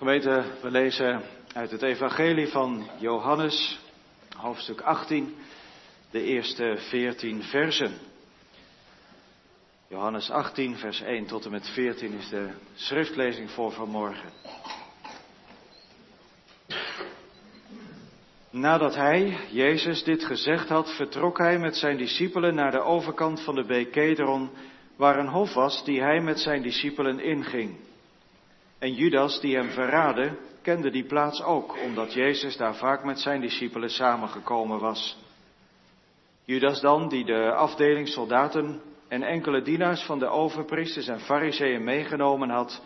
Gemeente, we lezen uit het Evangelie van Johannes, hoofdstuk 18, de eerste 14 versen. Johannes 18, vers 1 tot en met 14 is de schriftlezing voor vanmorgen. Nadat hij, Jezus, dit gezegd had, vertrok hij met zijn discipelen naar de overkant van de beek waar een hof was die hij met zijn discipelen inging. En Judas, die hem verraadde, kende die plaats ook, omdat Jezus daar vaak met zijn discipelen samengekomen was. Judas dan, die de afdeling soldaten en enkele dienaars van de overpriesters en fariseeën meegenomen had,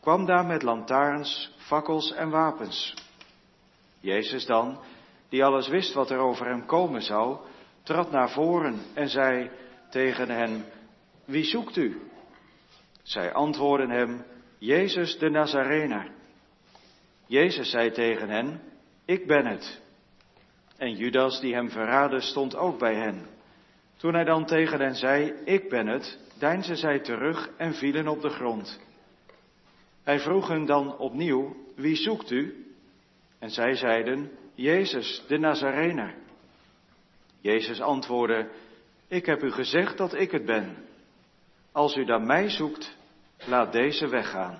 kwam daar met lantaarns, fakkels en wapens. Jezus dan, die alles wist wat er over hem komen zou, trad naar voren en zei tegen hen, wie zoekt u? Zij antwoordden hem, Jezus de Nazarener. Jezus zei tegen hen, ik ben het. En Judas die hem verraadde stond ook bij hen. Toen hij dan tegen hen zei, ik ben het, deinsden zij terug en vielen op de grond. Hij vroeg hen dan opnieuw, wie zoekt u? En zij zeiden, Jezus, de Nazarener. Jezus antwoordde, ik heb u gezegd dat ik het ben. Als u dan mij zoekt, laat deze weggaan.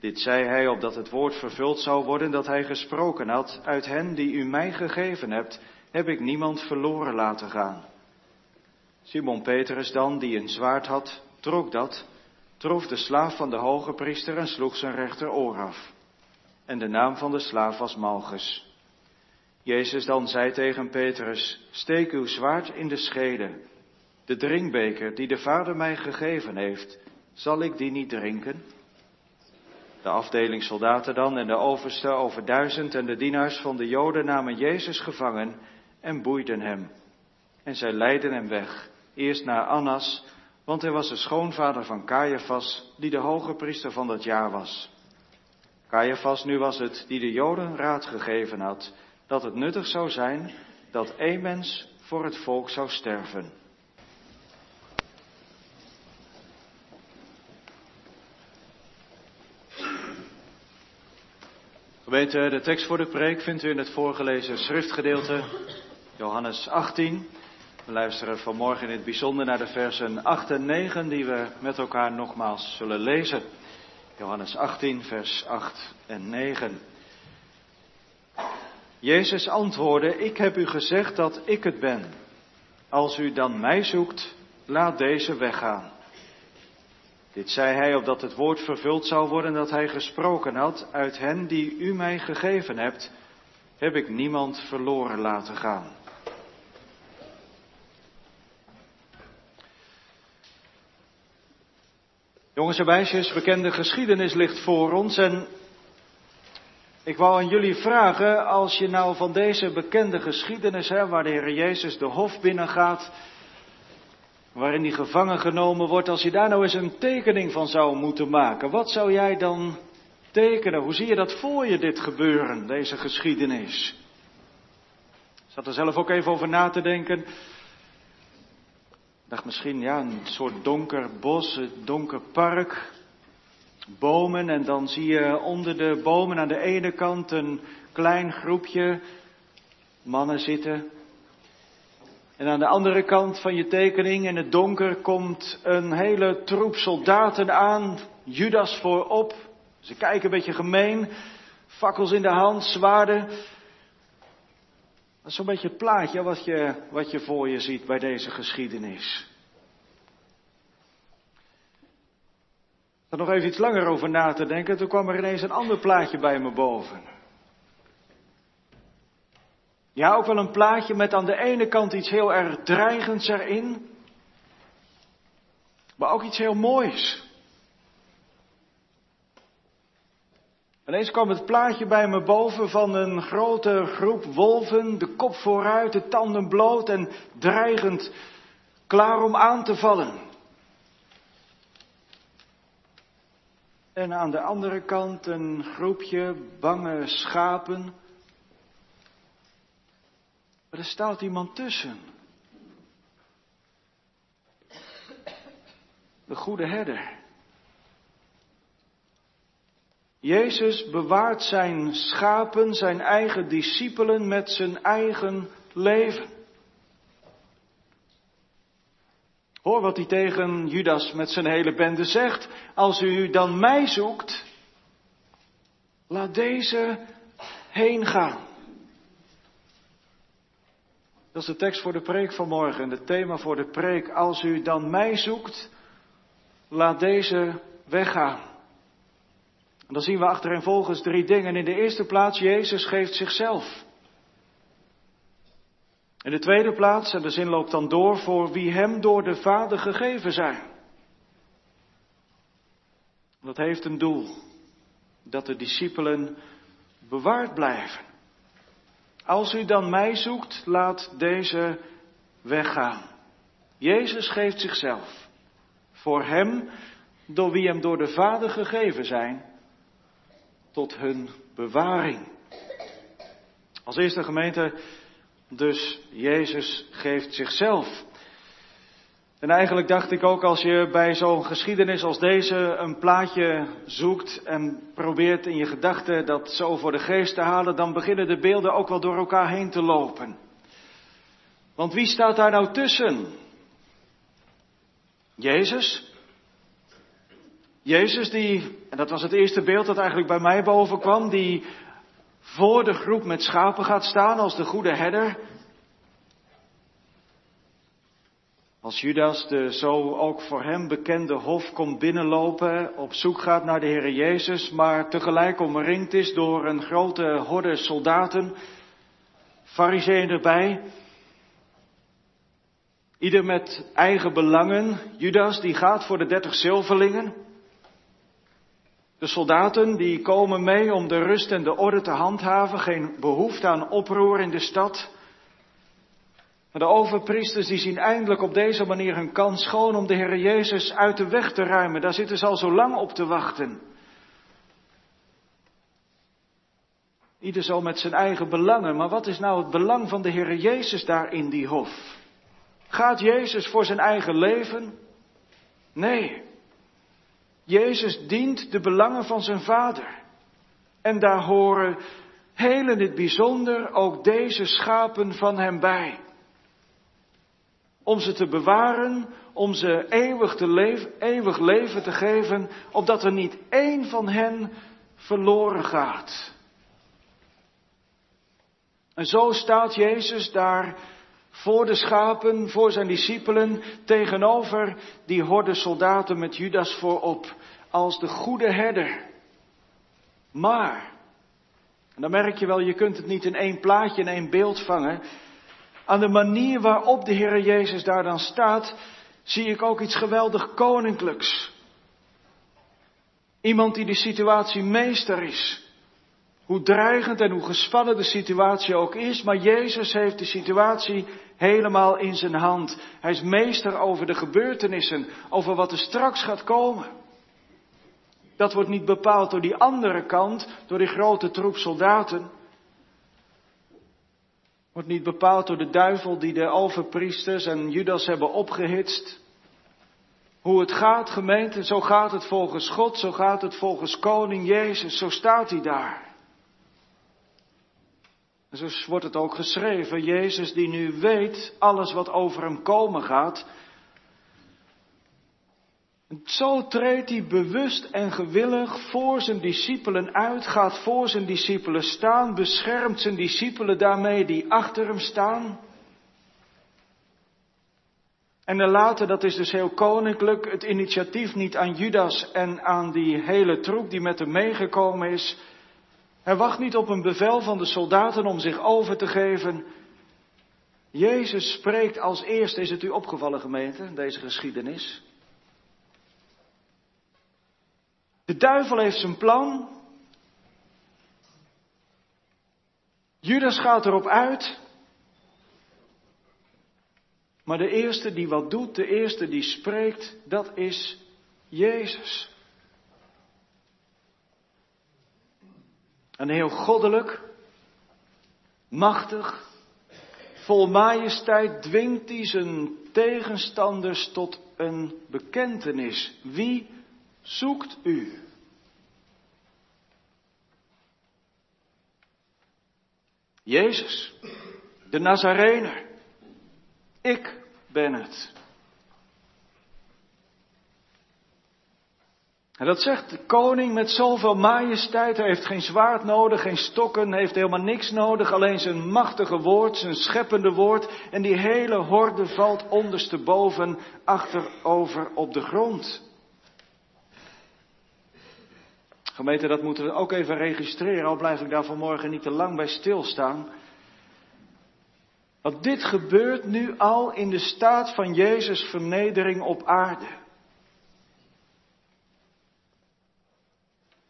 Dit zei hij opdat het woord vervuld zou worden dat hij gesproken had. Uit hen die u mij gegeven hebt, heb ik niemand verloren laten gaan. Simon Petrus dan, die een zwaard had, trok dat, trof de slaaf van de hoge priester en sloeg zijn rechteroor af. En de naam van de slaaf was Malchus. Jezus dan zei tegen Petrus, steek uw zwaard in de schede. De drinkbeker die de Vader mij gegeven heeft, zal ik die niet drinken? De afdeling soldaten dan en de overste over duizend en de dienaars van de Joden namen Jezus gevangen en boeiden hem. En zij leidden hem weg, eerst naar Annas, want hij was de schoonvader van Caiaphas, die de hoge priester van dat jaar was. Caiaphas nu was het die de Joden raad gegeven had, dat het nuttig zou zijn dat één mens voor het volk zou sterven. Gemeente, de tekst voor de preek vindt u in het voorgelezen schriftgedeelte, Johannes 18. We luisteren vanmorgen in het bijzonder naar de versen 8 en 9 die we met elkaar nogmaals zullen lezen. Johannes 18, vers 8 en 9. Jezus antwoordde, ik heb u gezegd dat ik het ben. Als u dan mij zoekt, laat deze weggaan. Dit zei hij opdat het woord vervuld zou worden dat hij gesproken had. Uit hen die u mij gegeven hebt, heb ik niemand verloren laten gaan. Jongens en meisjes, bekende geschiedenis ligt voor ons en ik wou aan jullie vragen, als je nou van deze bekende geschiedenis, waar de Heer Jezus de hof binnengaat, waarin hij gevangen genomen wordt, als je daar nou eens een tekening van zou moeten maken, wat zou jij dan tekenen? Hoe zie je dat voor je, dit gebeuren, deze geschiedenis? Ik zat er zelf ook even over na te denken. Ik dacht misschien, ja, een soort donker bos, een donker park, bomen en dan zie je onder de bomen aan de ene kant een klein groepje mannen zitten. En aan de andere kant van je tekening in het donker komt een hele troep soldaten aan, Judas voorop. Ze kijken een beetje gemeen, fakkels in de hand, zwaarden. Dat is zo'n beetje het plaatje wat je, wat je voor je ziet bij deze geschiedenis. er nog even iets langer over na te denken. Toen kwam er ineens een ander plaatje bij me boven. Ja, ook wel een plaatje met aan de ene kant iets heel erg dreigends erin. Maar ook iets heel moois. Ineens kwam het plaatje bij me boven van een grote groep wolven, de kop vooruit, de tanden bloot en dreigend, klaar om aan te vallen. En aan de andere kant een groepje bange schapen. Maar er staat iemand tussen. De goede herder. Jezus bewaart zijn schapen, zijn eigen discipelen met zijn eigen leven. Hoor wat hij tegen Judas met zijn hele bende zegt. Als u dan mij zoekt, laat deze heen gaan. Dat is de tekst voor de preek van morgen, het thema voor de preek. Als u dan mij zoekt, laat deze weggaan. En dan zien we achtereenvolgens drie dingen. In de eerste plaats, Jezus geeft zichzelf. In de tweede plaats, en de zin loopt dan door, voor wie hem door de Vader gegeven zijn. Dat heeft een doel. Dat de discipelen bewaard blijven. Als u dan mij zoekt, laat deze weggaan. Jezus geeft zichzelf. Voor hem, door wie hem door de Vader gegeven zijn, tot hun bewaring. Als eerste gemeente, dus Jezus geeft zichzelf. En eigenlijk dacht ik ook als je bij zo'n geschiedenis als deze een plaatje zoekt en probeert in je gedachten dat zo voor de geest te halen, dan beginnen de beelden ook wel door elkaar heen te lopen. Want wie staat daar nou tussen? Jezus? Jezus die, en dat was het eerste beeld dat eigenlijk bij mij boven kwam, die voor de groep met schapen gaat staan als de goede herder. Als Judas, de zo ook voor hem bekende hof, komt binnenlopen, op zoek gaat naar de Heer Jezus, maar tegelijk omringd is door een grote horde soldaten, fariseeën erbij, ieder met eigen belangen. Judas die gaat voor de dertig zilverlingen. De soldaten die komen mee om de rust en de orde te handhaven, geen behoefte aan oproer in de stad. Maar de overpriesters die zien eindelijk op deze manier hun kans schoon om de Heer Jezus uit de weg te ruimen. Daar zitten ze al zo lang op te wachten. Ieder zo met zijn eigen belangen. Maar wat is nou het belang van de Heer Jezus daar in die hof? Gaat Jezus voor zijn eigen leven? Nee. Jezus dient de belangen van zijn vader. En daar horen heel in het bijzonder ook deze schapen van hem bij. Om ze te bewaren, om ze eeuwig, te leven, eeuwig leven te geven, opdat er niet één van hen verloren gaat. En zo staat Jezus daar voor de schapen, voor zijn discipelen, tegenover die horde soldaten met Judas voorop, als de goede herder. Maar, en dan merk je wel, je kunt het niet in één plaatje, in één beeld vangen. Aan de manier waarop de Heer Jezus daar dan staat, zie ik ook iets geweldig koninklijks. Iemand die de situatie meester is. Hoe dreigend en hoe gespannen de situatie ook is, maar Jezus heeft de situatie helemaal in zijn hand. Hij is meester over de gebeurtenissen, over wat er straks gaat komen. Dat wordt niet bepaald door die andere kant, door die grote troep soldaten. Wordt niet bepaald door de duivel die de overpriesters en Judas hebben opgehitst. Hoe het gaat, gemeente, zo gaat het volgens God, zo gaat het volgens Koning Jezus, zo staat hij daar. En zo wordt het ook geschreven, Jezus die nu weet alles wat over hem komen gaat. Zo treedt hij bewust en gewillig voor zijn discipelen uit, gaat voor zijn discipelen staan, beschermt zijn discipelen daarmee die achter hem staan. En dan later, dat is dus heel koninklijk, het initiatief niet aan Judas en aan die hele troep die met hem meegekomen is, hij wacht niet op een bevel van de soldaten om zich over te geven. Jezus spreekt als eerste, is het u opgevallen gemeente, deze geschiedenis? De duivel heeft zijn plan. Judas gaat erop uit. Maar de eerste die wat doet, de eerste die spreekt, dat is Jezus. En heel goddelijk, machtig, vol majesteit dwingt hij zijn tegenstanders tot een bekentenis. Wie zoekt u. Jezus, de Nazarener, ik ben het. En dat zegt de koning met zoveel majesteit. Hij heeft geen zwaard nodig, geen stokken, heeft helemaal niks nodig. Alleen zijn machtige woord, zijn scheppende woord. En die hele horde valt ondersteboven achterover op de grond. Gemeente, dat moeten we ook even registreren, al blijf ik daar vanmorgen niet te lang bij stilstaan. Want dit gebeurt nu al in de staat van Jezus' vernedering op aarde.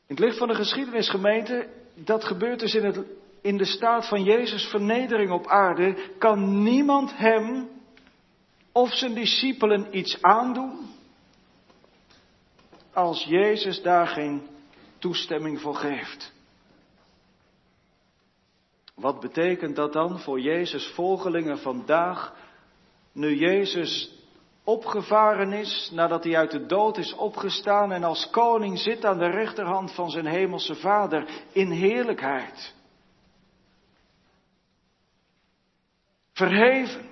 In het licht van de geschiedenisgemeente, dat gebeurt dus in, het, in de staat van Jezus' vernedering op aarde, kan niemand hem of zijn discipelen iets aandoen als Jezus daar geen toestemming voor geeft. Wat betekent dat dan voor Jezus volgelingen vandaag, nu Jezus opgevaren is, nadat hij uit de dood is opgestaan en als koning zit aan de rechterhand van zijn hemelse Vader in heerlijkheid. Verheven,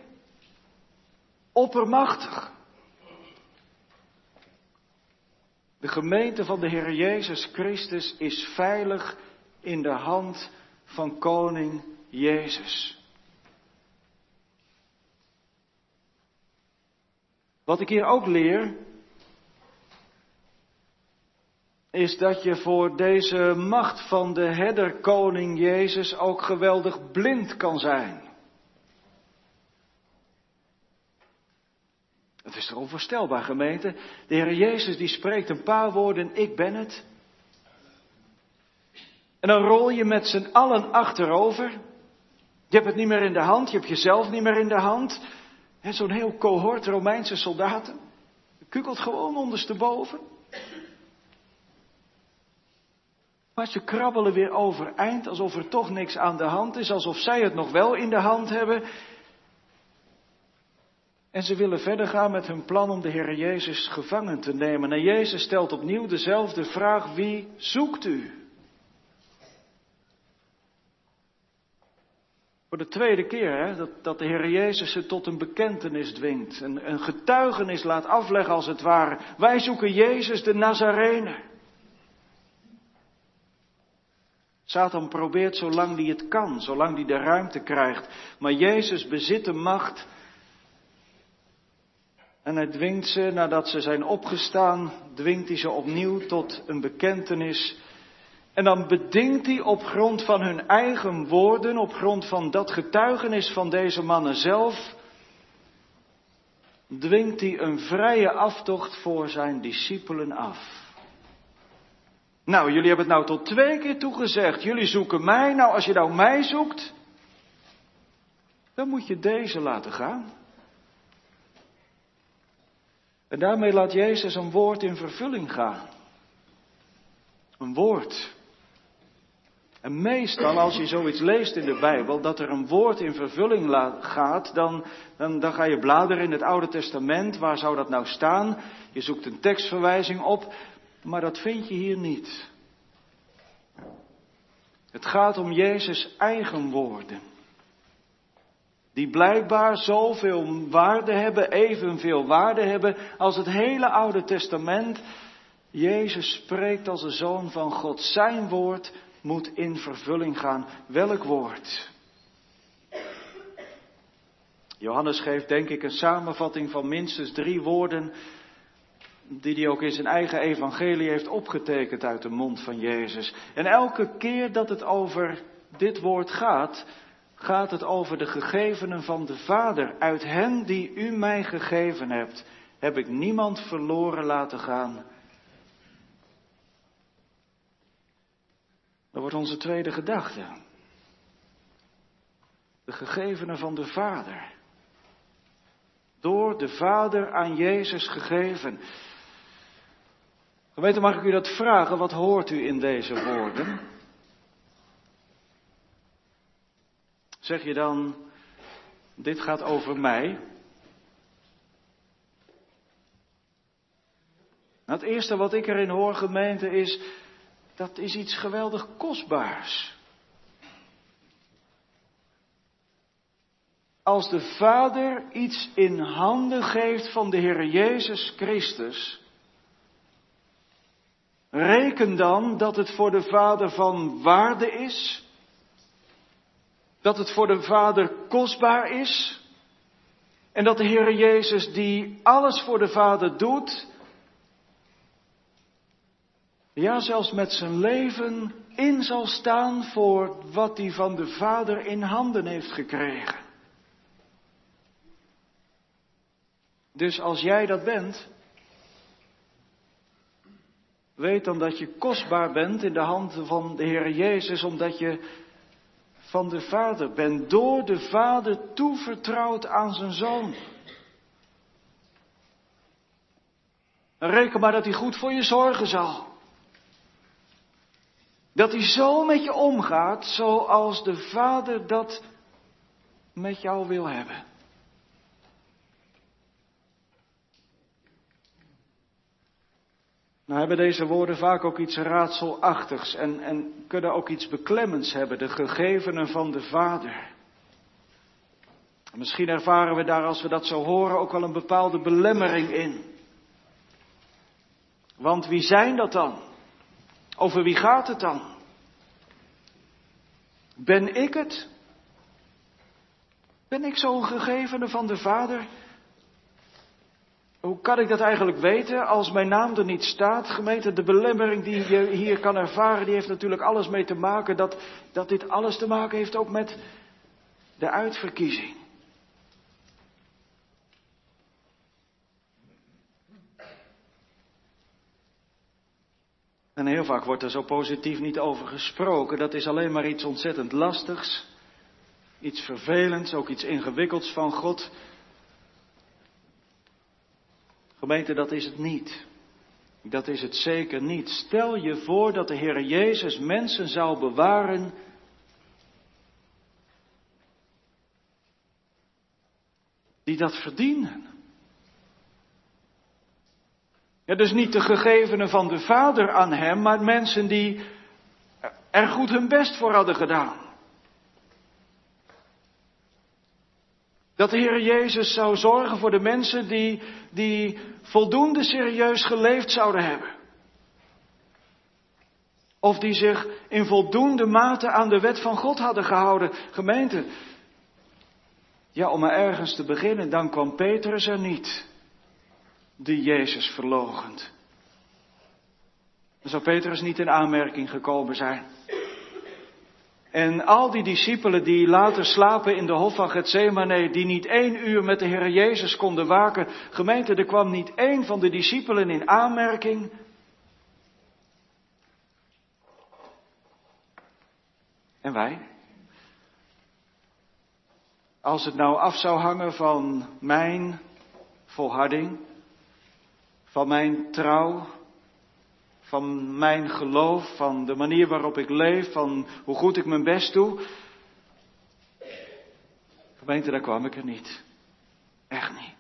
oppermachtig. De gemeente van de Heer Jezus Christus is veilig in de hand van koning Jezus. Wat ik hier ook leer, is dat je voor deze macht van de herder koning Jezus ook geweldig blind kan zijn. Het is toch onvoorstelbaar, gemeente? De Heer Jezus die spreekt een paar woorden, ik ben het. En dan rol je met z'n allen achterover. Je hebt het niet meer in de hand, je hebt jezelf niet meer in de hand. Zo'n heel cohort Romeinse soldaten. Kukelt gewoon ondersteboven. Maar ze krabbelen weer overeind, alsof er toch niks aan de hand is, alsof zij het nog wel in de hand hebben. En ze willen verder gaan met hun plan om de Heer Jezus gevangen te nemen. En Jezus stelt opnieuw dezelfde vraag, wie zoekt u? Voor de tweede keer hè, dat, dat de Heer Jezus ze tot een bekentenis dwingt. Een, een getuigenis laat afleggen als het ware. Wij zoeken Jezus de Nazarener. Satan probeert zolang hij het kan, zolang hij de ruimte krijgt. Maar Jezus bezit de macht. En hij dwingt ze, nadat ze zijn opgestaan, dwingt hij ze opnieuw tot een bekentenis en dan bedingt hij op grond van hun eigen woorden, op grond van dat getuigenis van deze mannen zelf, dwingt hij een vrije aftocht voor zijn discipelen af. Nou, jullie hebben het nou tot twee keer toegezegd. Jullie zoeken mij. Nou, als je nou mij zoekt, dan moet je deze laten gaan. En daarmee laat Jezus een woord in vervulling gaan. Een woord en meestal als je zoiets leest in de Bijbel, dat er een woord in vervulling gaat, dan, dan, ga je bladeren in het Oude Testament. Waar zou dat nou staan? Je zoekt een tekstverwijzing op, maar dat vind je hier niet. Het gaat om Jezus' eigen woorden. Die blijkbaar zoveel waarde hebben, evenveel waarde hebben als het hele Oude Testament. Jezus spreekt als de Zoon van God. Zijn woord moet in vervulling gaan. Welk woord? Johannes geeft denk ik een samenvatting van minstens drie woorden die hij ook in zijn eigen evangelie heeft opgetekend uit de mond van Jezus. En elke keer dat het over dit woord gaat, gaat het over de gegevenen van de Vader. Uit hen die u mij gegeven hebt, heb ik niemand verloren laten gaan, Dat wordt onze tweede gedachte. De gegevenen van de Vader. Door de Vader aan Jezus gegeven. Gemeente, mag ik u dat vragen? Wat hoort u in deze woorden? Zeg je dan, dit gaat over mij? Nou, het eerste wat ik erin hoor, gemeente, is dat is iets geweldig kostbaars. Als de Vader iets in handen geeft van de Heer Jezus Christus, reken dan dat het voor de Vader van waarde is, dat het voor de Vader kostbaar is en dat de Heer Jezus die alles voor de Vader doet, ja zelfs met zijn leven in zal staan voor wat hij van de Vader in handen heeft gekregen. Dus als jij dat bent, weet dan dat je kostbaar bent in de handen van de Heer Jezus, omdat je van de Vader bent, door de Vader toevertrouwd aan zijn Zoon. Reken maar dat hij goed voor je zorgen zal. Dat hij zo met je omgaat zoals de Vader dat met jou wil hebben. Nou hebben deze woorden vaak ook iets raadselachtigs en, en kunnen ook iets beklemmends hebben, de gegevenen van de Vader. Misschien ervaren we daar, als we dat zo horen, ook wel een bepaalde belemmering in. Want wie zijn dat dan? Over wie gaat het dan? Ben ik het? Ben ik zo'n gegevene van de Vader? Hoe kan ik dat eigenlijk weten als mijn naam er niet staat? Gemeente, de belemmering die je hier kan ervaren, die heeft natuurlijk alles mee te maken dat, dat dit alles te maken heeft ook met de uitverkiezing. En heel vaak wordt er zo positief niet over gesproken. Dat is alleen maar iets ontzettend lastigs, iets vervelends, ook iets ingewikkelds van God. Gemeente, dat is het niet. Dat is het zeker niet. Stel je voor dat de Heer Jezus mensen zou bewaren. die dat verdienen. Dus niet de gegevenen van de Vader aan hem, maar mensen die er goed hun best voor hadden gedaan. Dat de Heer Jezus zou zorgen voor de mensen die, die voldoende serieus geleefd zouden hebben. Of die zich in voldoende mate aan de wet van God hadden gehouden. Gemeente, ja, om maar ergens te beginnen, dan kwam Petrus er niet, die Jezus verlogend. Dan zou Petrus niet in aanmerking gekomen zijn. En al die discipelen die later slapen in de hof van Gethsemane, die niet één uur met de Heer Jezus konden waken, gemeente, er kwam niet één van de discipelen in aanmerking. En wij? Als het nou af zou hangen van mijn volharding, van mijn trouw, van mijn geloof, van de manier waarop ik leef, van hoe goed ik mijn best doe. Gemeente, daar kwam ik er niet. Echt niet.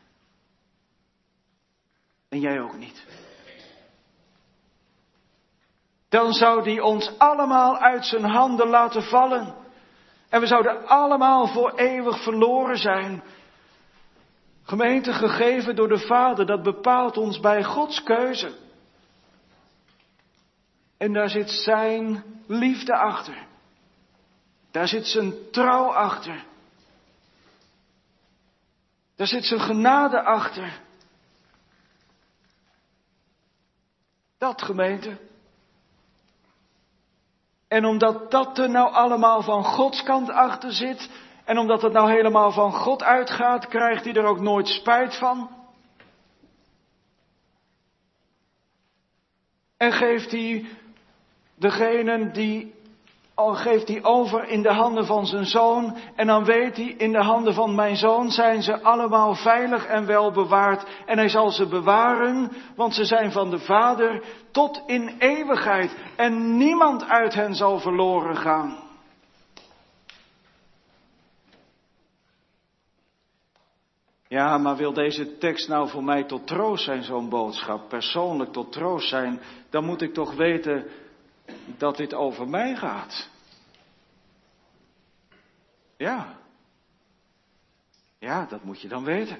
En jij ook niet. Dan zou die ons allemaal uit zijn handen laten vallen. En we zouden allemaal voor eeuwig verloren zijn. Gemeente gegeven door de Vader, dat bepaalt ons bij Gods keuze. En daar zit zijn liefde achter. Daar zit zijn trouw achter. Daar zit zijn genade achter. Dat gemeente. En omdat dat er nou allemaal van Gods kant achter zit, en omdat het nou helemaal van God uitgaat, krijgt hij er ook nooit spijt van. En geeft hij Degene die al geeft hij over in de handen van zijn zoon. En dan weet hij, in de handen van mijn zoon zijn ze allemaal veilig en wel bewaard. En hij zal ze bewaren, want ze zijn van de Vader tot in eeuwigheid. En niemand uit hen zal verloren gaan. Ja, maar wil deze tekst nou voor mij tot troost zijn, zo'n boodschap, persoonlijk tot troost zijn, dan moet ik toch weten dat dit over mij gaat. Ja. Ja, dat moet je dan weten.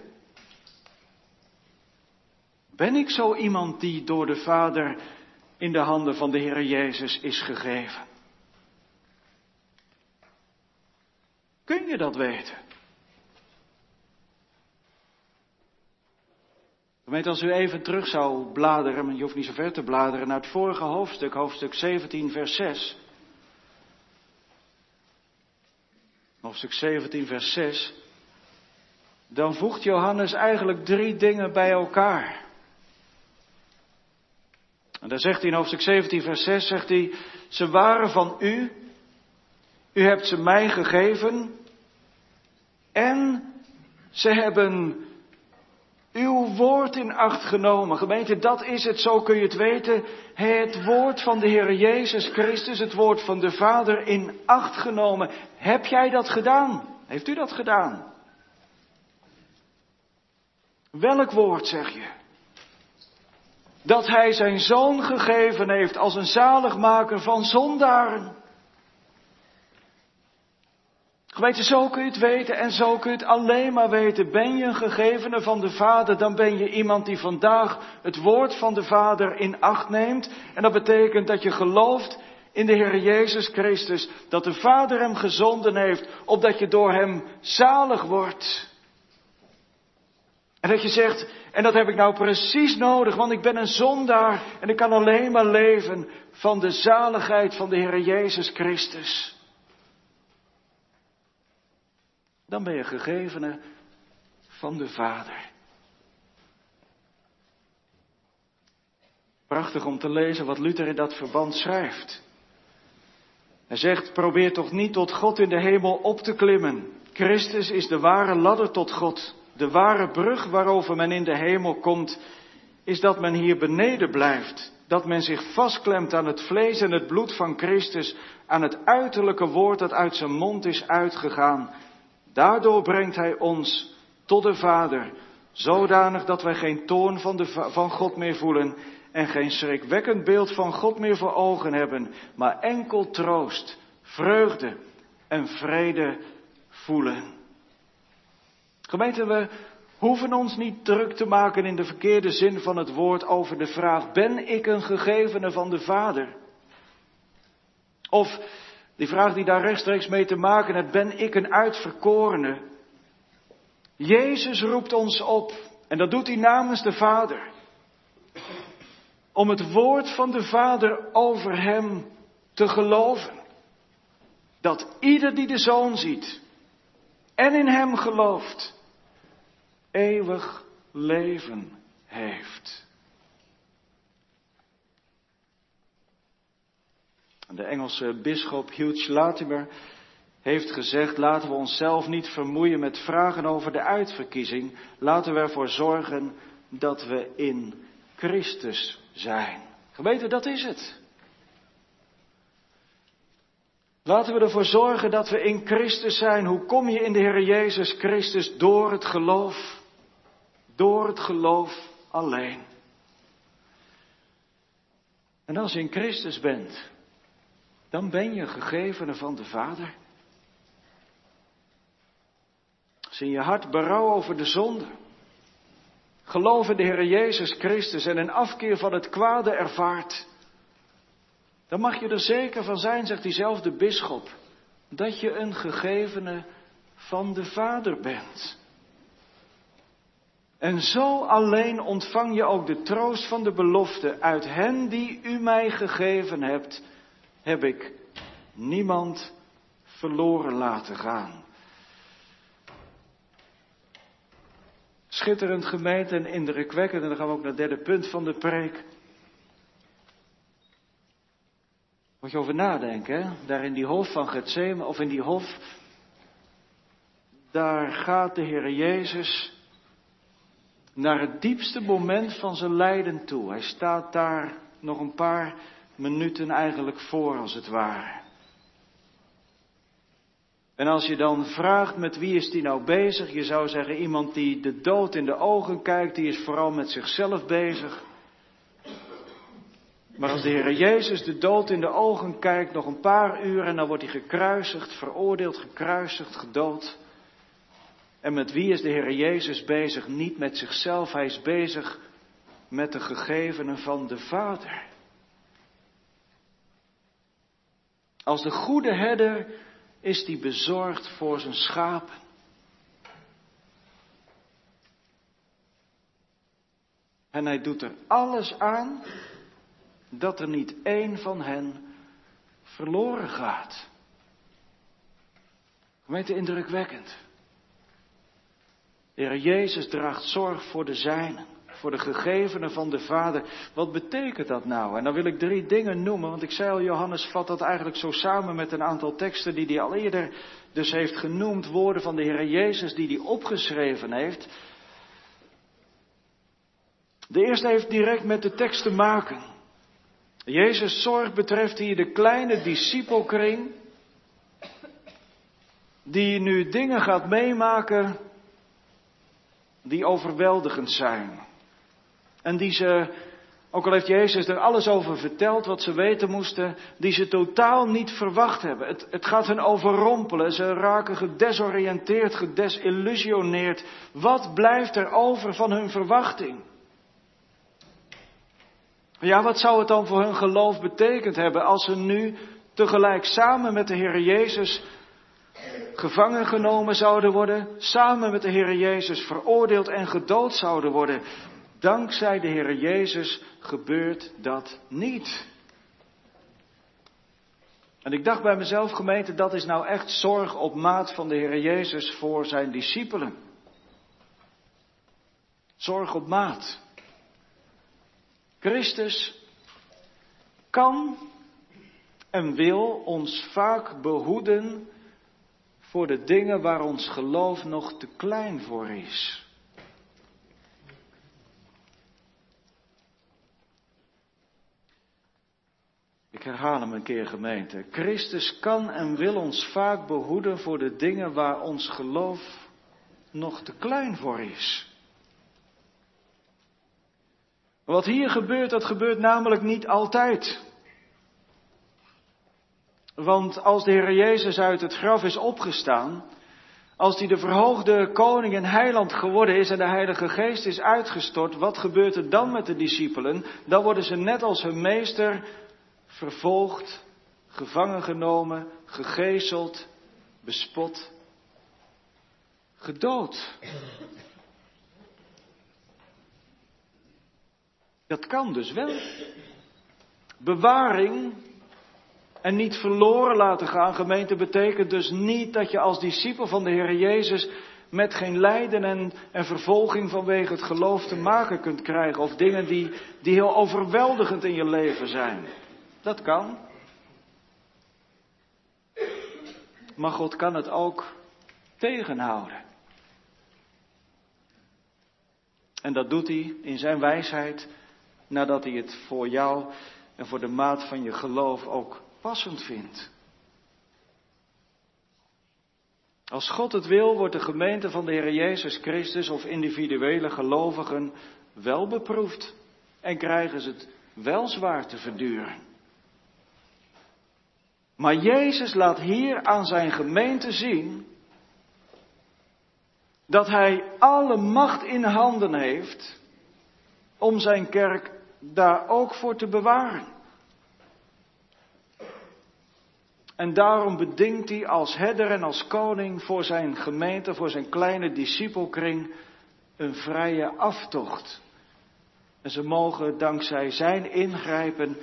Ben ik zo iemand die door de Vader in de handen van de Heer Jezus is gegeven? Kun je dat weten? Gemeente, als u even terug zou bladeren, maar je hoeft niet zo ver te bladeren, naar het vorige hoofdstuk, hoofdstuk 17, vers 6. Hoofdstuk 17, vers 6. Dan voegt Johannes eigenlijk drie dingen bij elkaar. En daar zegt hij in hoofdstuk 17, vers 6, zegt hij, ze waren van u, u hebt ze mij gegeven en ze hebben uw woord in acht genomen. Gemeente, dat is het, zo kun je het weten. Het woord van de Heer Jezus Christus, het woord van de Vader in acht genomen. Heb jij dat gedaan? Heeft u dat gedaan? Welk woord zeg je? Dat Hij zijn zoon gegeven heeft als een zaligmaker van zondaren. Gemeente, zo kun je het weten en zo kun je het alleen maar weten. Ben je een gegevene van de Vader, dan ben je iemand die vandaag het woord van de Vader in acht neemt. En dat betekent dat je gelooft in de Heer Jezus Christus, dat de Vader hem gezonden heeft, opdat je door hem zalig wordt. En dat je zegt, en dat heb ik nou precies nodig, want ik ben een zondaar en ik kan alleen maar leven van de zaligheid van de Heer Jezus Christus. Dan ben je gegevene van de Vader. Prachtig om te lezen wat Luther in dat verband schrijft. Hij zegt, probeer toch niet tot God in de hemel op te klimmen. Christus is de ware ladder tot God. De ware brug waarover men in de hemel komt, is dat men hier beneden blijft. Dat men zich vastklemt aan het vlees en het bloed van Christus, aan het uiterlijke woord dat uit zijn mond is uitgegaan Daardoor brengt Hij ons tot de Vader, zodanig dat wij geen toorn van, de, van God meer voelen en geen schrikwekkend beeld van God meer voor ogen hebben, maar enkel troost, vreugde en vrede voelen. Gemeente, we hoeven ons niet druk te maken in de verkeerde zin van het woord over de vraag, ben ik een gegevene van de Vader? Of die vraag die daar rechtstreeks mee te maken heeft, ben ik een uitverkorene? Jezus roept ons op, en dat doet hij namens de Vader, om het woord van de Vader over hem te geloven. Dat ieder die de Zoon ziet en in hem gelooft, eeuwig leven heeft. De Engelse bisschop Hugh Latimer heeft gezegd, laten we onszelf niet vermoeien met vragen over de uitverkiezing. Laten we ervoor zorgen dat we in Christus zijn. Gemeente, dat is het. Laten we ervoor zorgen dat we in Christus zijn. Hoe kom je in de Heer Jezus Christus? Door het geloof. Door het geloof alleen. En als je in Christus bent, dan ben je gegevene van de Vader. Als in je hart berouw over de zonde, geloof in de Heer Jezus Christus en een afkeer van het kwade ervaart, dan mag je er zeker van zijn, zegt diezelfde bisschop, dat je een gegevene van de Vader bent. En zo alleen ontvang je ook de troost van de belofte uit hen die u mij gegeven hebt, heb ik niemand verloren laten gaan. Schitterend gemeente en indrukwekkend. En dan gaan we ook naar het derde punt van de preek. Moet je over nadenken, hè? Daar in die hof van Gethsemane, of in die hof, daar gaat de Heer Jezus naar het diepste moment van zijn lijden toe. Hij staat daar nog een paar minuten eigenlijk voor, als het ware. En als je dan vraagt met wie is die nou bezig, je zou zeggen iemand die de dood in de ogen kijkt, die is vooral met zichzelf bezig. Maar als de Heer Jezus de dood in de ogen kijkt, nog een paar uren, dan wordt hij gekruisigd, veroordeeld, gekruisigd, gedood. En met wie is de Heer Jezus bezig? Niet met zichzelf, hij is bezig met de gegevenen van de Vader. Als de goede herder is hij bezorgd voor zijn schapen. En hij doet er alles aan dat er niet één van hen verloren gaat. Gemeente indrukwekkend. De Heer Jezus draagt zorg voor de zijnen, voor de gegevenen van de Vader. Wat betekent dat nou? En dan wil ik drie dingen noemen, want ik zei al, Johannes vat dat eigenlijk zo samen met een aantal teksten die hij al eerder dus heeft genoemd, woorden van de Heer Jezus die hij opgeschreven heeft. De eerste heeft direct met de tekst te maken. Jezus' zorg betreft hier de kleine discipelkring, die nu dingen gaat meemaken die overweldigend zijn. En die ze, ook al heeft Jezus er alles over verteld wat ze weten moesten, die ze totaal niet verwacht hebben. Het, het gaat hen overrompelen, ze raken gedesoriënteerd, gedesillusioneerd. Wat blijft er over van hun verwachting? Ja, wat zou het dan voor hun geloof betekend hebben als ze nu tegelijk samen met de Heer Jezus gevangen genomen zouden worden, samen met de Heer Jezus veroordeeld en gedood zouden worden. Dankzij de Heer Jezus gebeurt dat niet. En ik dacht bij mezelf, gemeente, dat is nou echt zorg op maat van de Heer Jezus voor zijn discipelen. Zorg op maat. Christus kan en wil ons vaak behoeden voor de dingen waar ons geloof nog te klein voor is. Ik herhaal hem een keer gemeente. Christus kan en wil ons vaak behoeden voor de dingen waar ons geloof nog te klein voor is. Wat hier gebeurt, dat gebeurt namelijk niet altijd. Want als de Heer Jezus uit het graf is opgestaan, als hij de verhoogde koning en heiland geworden is en de Heilige Geest is uitgestort, wat gebeurt er dan met de discipelen? Dan worden ze net als hun meester vervolgd, gevangen genomen, gegezeld, bespot, gedood. Dat kan dus wel. Bewaring en niet verloren laten gaan, gemeente, betekent dus niet dat je als discipel van de Heer Jezus met geen lijden en, en vervolging vanwege het geloof te maken kunt krijgen. Of dingen die, die heel overweldigend in je leven zijn. Dat kan. Maar God kan het ook tegenhouden. En dat doet hij in zijn wijsheid nadat hij het voor jou en voor de maat van je geloof ook passend vindt. Als God het wil, wordt de gemeente van de Heer Jezus Christus of individuele gelovigen wel beproefd en krijgen ze het wel zwaar te verduren. Maar Jezus laat hier aan zijn gemeente zien dat Hij alle macht in handen heeft om zijn kerk daar ook voor te bewaren. En daarom bedingt hij als herder en als koning voor zijn gemeente, voor zijn kleine discipelkring, een vrije aftocht. En ze mogen dankzij zijn ingrijpen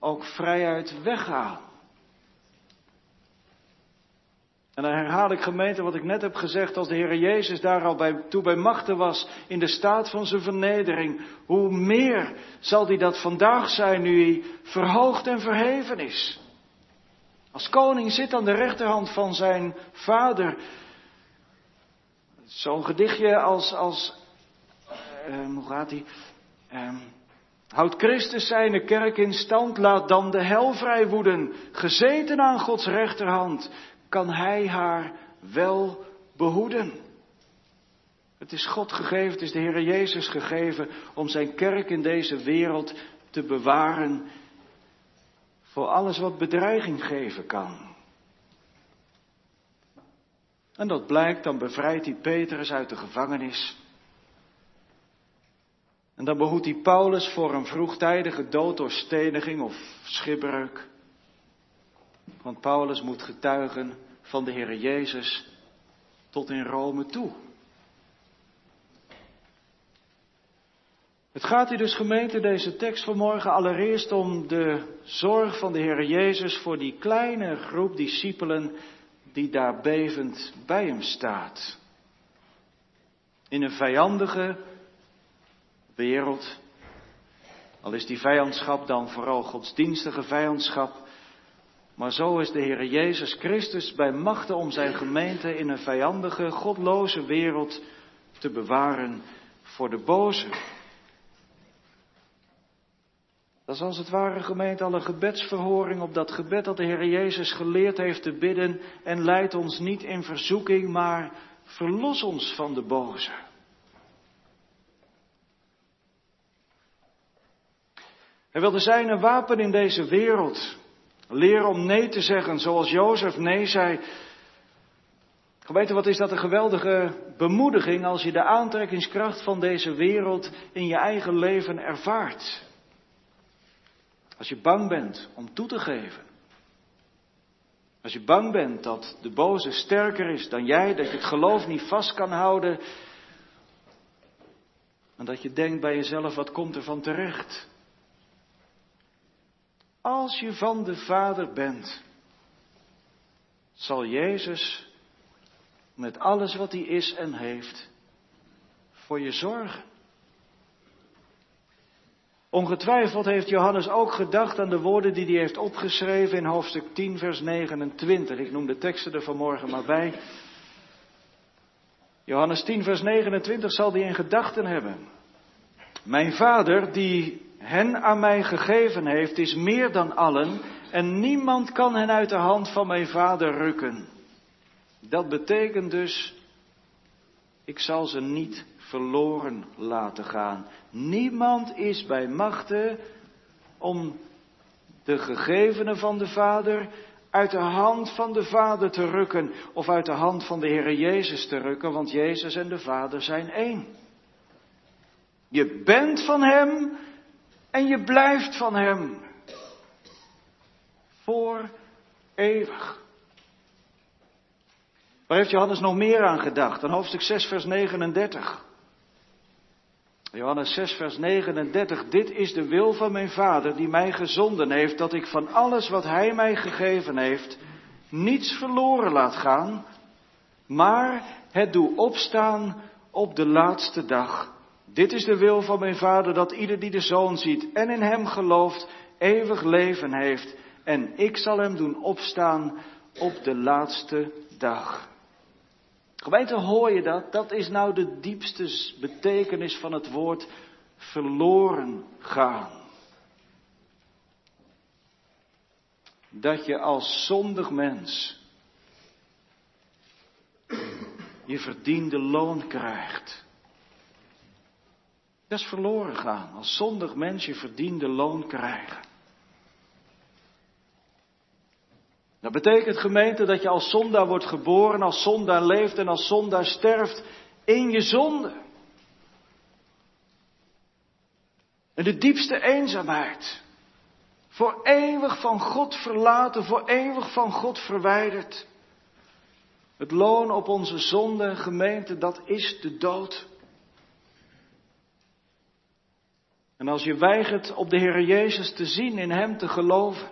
ook vrijuit weggaan. En dan herhaal ik gemeente wat ik net heb gezegd, als de Heer Jezus daar al bij, toe bij machten was, in de staat van zijn vernedering, hoe meer zal hij dat vandaag zijn nu hij verhoogd en verheven is. Als koning zit aan de rechterhand van zijn vader. Zo'n gedichtje als, als uh, hoe gaat hij? Uh, Houd Christus zijn kerk in stand, laat dan de hel vrij woeden. Gezeten aan Gods rechterhand, kan Hij haar wel behoeden. Het is God gegeven, het is de Heer Jezus gegeven om zijn kerk in deze wereld te bewaren voor alles wat bedreiging geven kan. En dat blijkt, dan bevrijdt hij Petrus uit de gevangenis. En dan behoedt hij Paulus voor een vroegtijdige dood door steniging of schipbreuk. Want Paulus moet getuigen van de Heer Jezus tot in Rome toe. Het gaat hier dus gemeente deze tekst vanmorgen allereerst om de zorg van de Heer Jezus voor die kleine groep discipelen die daar bevend bij hem staat. In een vijandige wereld, al is die vijandschap dan vooral godsdienstige vijandschap, maar zo is de Heer Jezus Christus bij machten om zijn gemeente in een vijandige, godloze wereld te bewaren voor de boze. Dat is als het ware gemeente al een gebedsverhoring op dat gebed dat de Heer Jezus geleerd heeft te bidden en leidt ons niet in verzoeking, maar verlos ons van de boze. Hij wilde zijn een wapen in deze wereld. Leren om nee te zeggen, zoals Jozef nee zei. Geweten, wat is dat een geweldige bemoediging als je de aantrekkingskracht van deze wereld in je eigen leven ervaart. Als je bang bent om toe te geven. Als je bang bent dat de boze sterker is dan jij, dat je het geloof niet vast kan houden. En dat je denkt bij jezelf, wat komt er van terecht? Als je van de Vader bent, zal Jezus met alles wat hij is en heeft voor je zorgen. Ongetwijfeld heeft Johannes ook gedacht aan de woorden die hij heeft opgeschreven in hoofdstuk 10, vers 29. Ik noem de teksten er vanmorgen maar bij. Johannes 10, vers 29 zal hij in gedachten hebben. Mijn vader, die hen aan mij gegeven heeft, is meer dan allen en niemand kan hen uit de hand van mijn vader rukken. Dat betekent dus, ik zal ze niet verloren laten gaan. Niemand is bij machten om de gegevenen van de Vader uit de hand van de Vader te rukken of uit de hand van de Heere Jezus te rukken, want Jezus en de Vader zijn één. Je bent van Hem en je blijft van Hem. Voor eeuwig. Waar heeft Johannes nog meer aan gedacht? Dan hoofdstuk 6, vers 39. Johannes 6, vers 39. Dit is de wil van mijn Vader die mij gezonden heeft, dat ik van alles wat Hij mij gegeven heeft, niets verloren laat gaan, maar het doe opstaan op de laatste dag. Dit is de wil van mijn Vader, dat ieder die de Zoon ziet en in Hem gelooft, eeuwig leven heeft. En ik zal Hem doen opstaan op de laatste dag. Gemeente, hoor je dat? Dat is nou de diepste betekenis van het woord verloren gaan. Dat je als zondig mens je verdiende loon krijgt. Dat is verloren gaan. Als zondig mens je verdiende loon krijgen. Dat betekent gemeente dat je als zondaar wordt geboren, als zondaar leeft en als zondaar sterft in je zonde. En de diepste eenzaamheid. Voor eeuwig van God verlaten, voor eeuwig van God verwijderd. Het loon op onze zonde, gemeente, dat is de dood. En als je weigert op de Heer Jezus te zien, in Hem te geloven,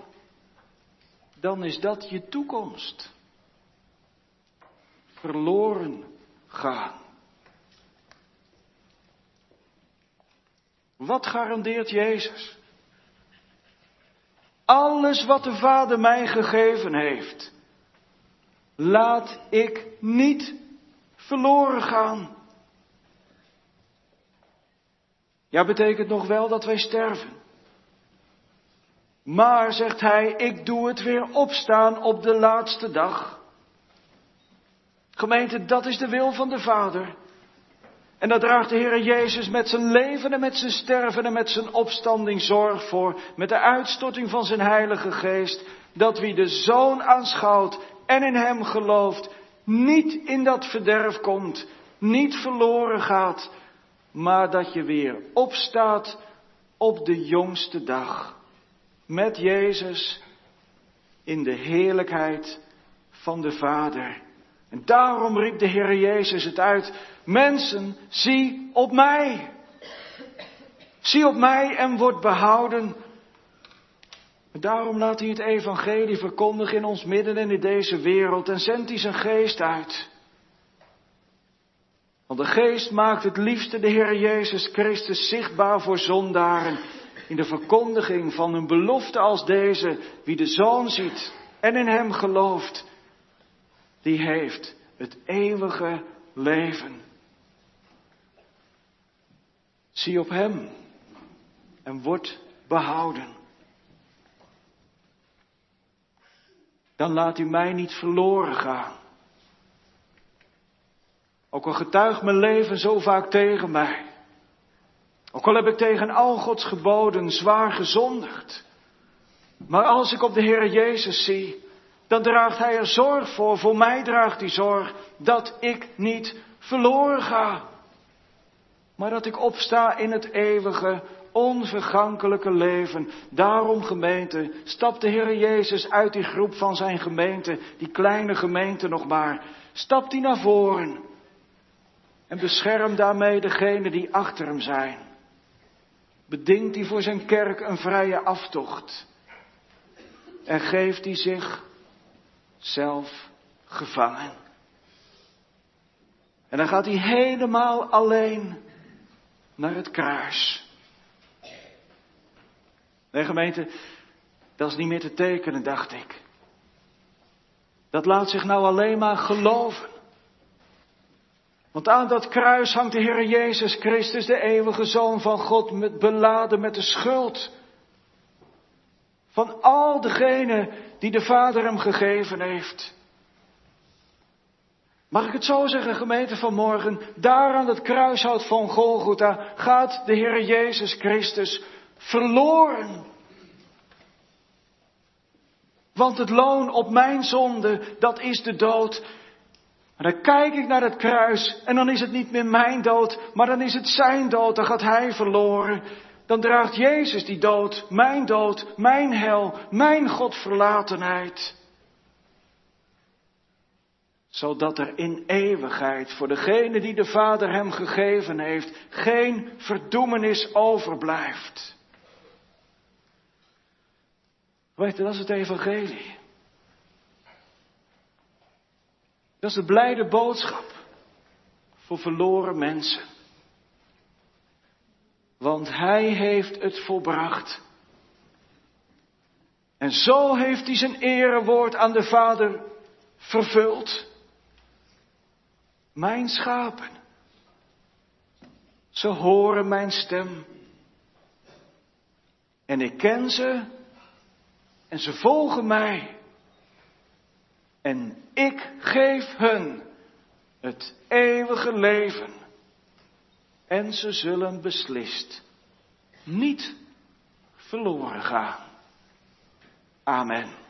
dan is dat je toekomst. Verloren gaan. Wat garandeert Jezus? Alles wat de Vader mij gegeven heeft, laat ik niet verloren gaan. Ja, betekent nog wel dat wij sterven. Maar, zegt hij, ik doe het weer opstaan op de laatste dag. Gemeente, dat is de wil van de Vader. En daar draagt de Heer Jezus met zijn leven en met zijn sterven en met zijn opstanding zorg voor, met de uitstorting van zijn Heilige Geest, dat wie de Zoon aanschouwt en in hem gelooft, niet in dat verderf komt, niet verloren gaat, maar dat je weer opstaat op de jongste dag. Met Jezus in de heerlijkheid van de Vader. En daarom riep de Heer Jezus het uit. Mensen, zie op mij. Zie op mij en word behouden. En daarom laat hij het evangelie verkondigen in ons midden en in deze wereld en zendt hij zijn geest uit. Want de geest maakt het liefste de Heer Jezus Christus zichtbaar voor zondaren in de verkondiging van een belofte als deze, wie de Zoon ziet en in Hem gelooft, die heeft het eeuwige leven. Zie op Hem en word behouden. Dan laat u mij niet verloren gaan. Ook al getuigt mijn leven zo vaak tegen mij. Ook al heb ik tegen al Gods geboden zwaar gezondigd. Maar als ik op de Heer Jezus zie, dan draagt Hij er zorg voor. Voor mij draagt Hij zorg dat ik niet verloren ga. Maar dat ik opsta in het eeuwige, onvergankelijke leven. Daarom gemeente, stapt de Heer Jezus uit die groep van zijn gemeente, die kleine gemeente nog maar. Stapt hij naar voren. En beschermt daarmee degenen die achter hem zijn. Bedingt hij voor zijn kerk een vrije aftocht. En geeft hij zich zelf gevangen. En dan gaat hij helemaal alleen naar het kruis. Nee, gemeente, dat is niet meer te tekenen, dacht ik. Dat laat zich nou alleen maar geloven. Want aan dat kruis hangt de Heer Jezus Christus, de eeuwige Zoon van God, met, beladen met de schuld. Van al degenen die de Vader hem gegeven heeft. Mag ik het zo zeggen, gemeente vanmorgen? Daar aan het kruishout van Golgotha gaat de Heer Jezus Christus verloren. Want het loon op mijn zonde, dat is de dood. En dan kijk ik naar het kruis en dan is het niet meer mijn dood, maar dan is het zijn dood, dan gaat hij verloren. Dan draagt Jezus die dood, mijn dood, mijn hel, mijn Godverlatenheid. Zodat er in eeuwigheid voor degene die de Vader hem gegeven heeft, geen verdoemenis overblijft. Weet je, dat is het evangelie. Dat is de blijde boodschap voor verloren mensen. Want Hij heeft het volbracht. En zo heeft hij zijn erewoord aan de Vader vervuld. Mijn schapen. Ze horen mijn stem. En ik ken ze. En ze volgen mij. En ik geef hun het eeuwige leven. En ze zullen beslist niet verloren gaan. Amen.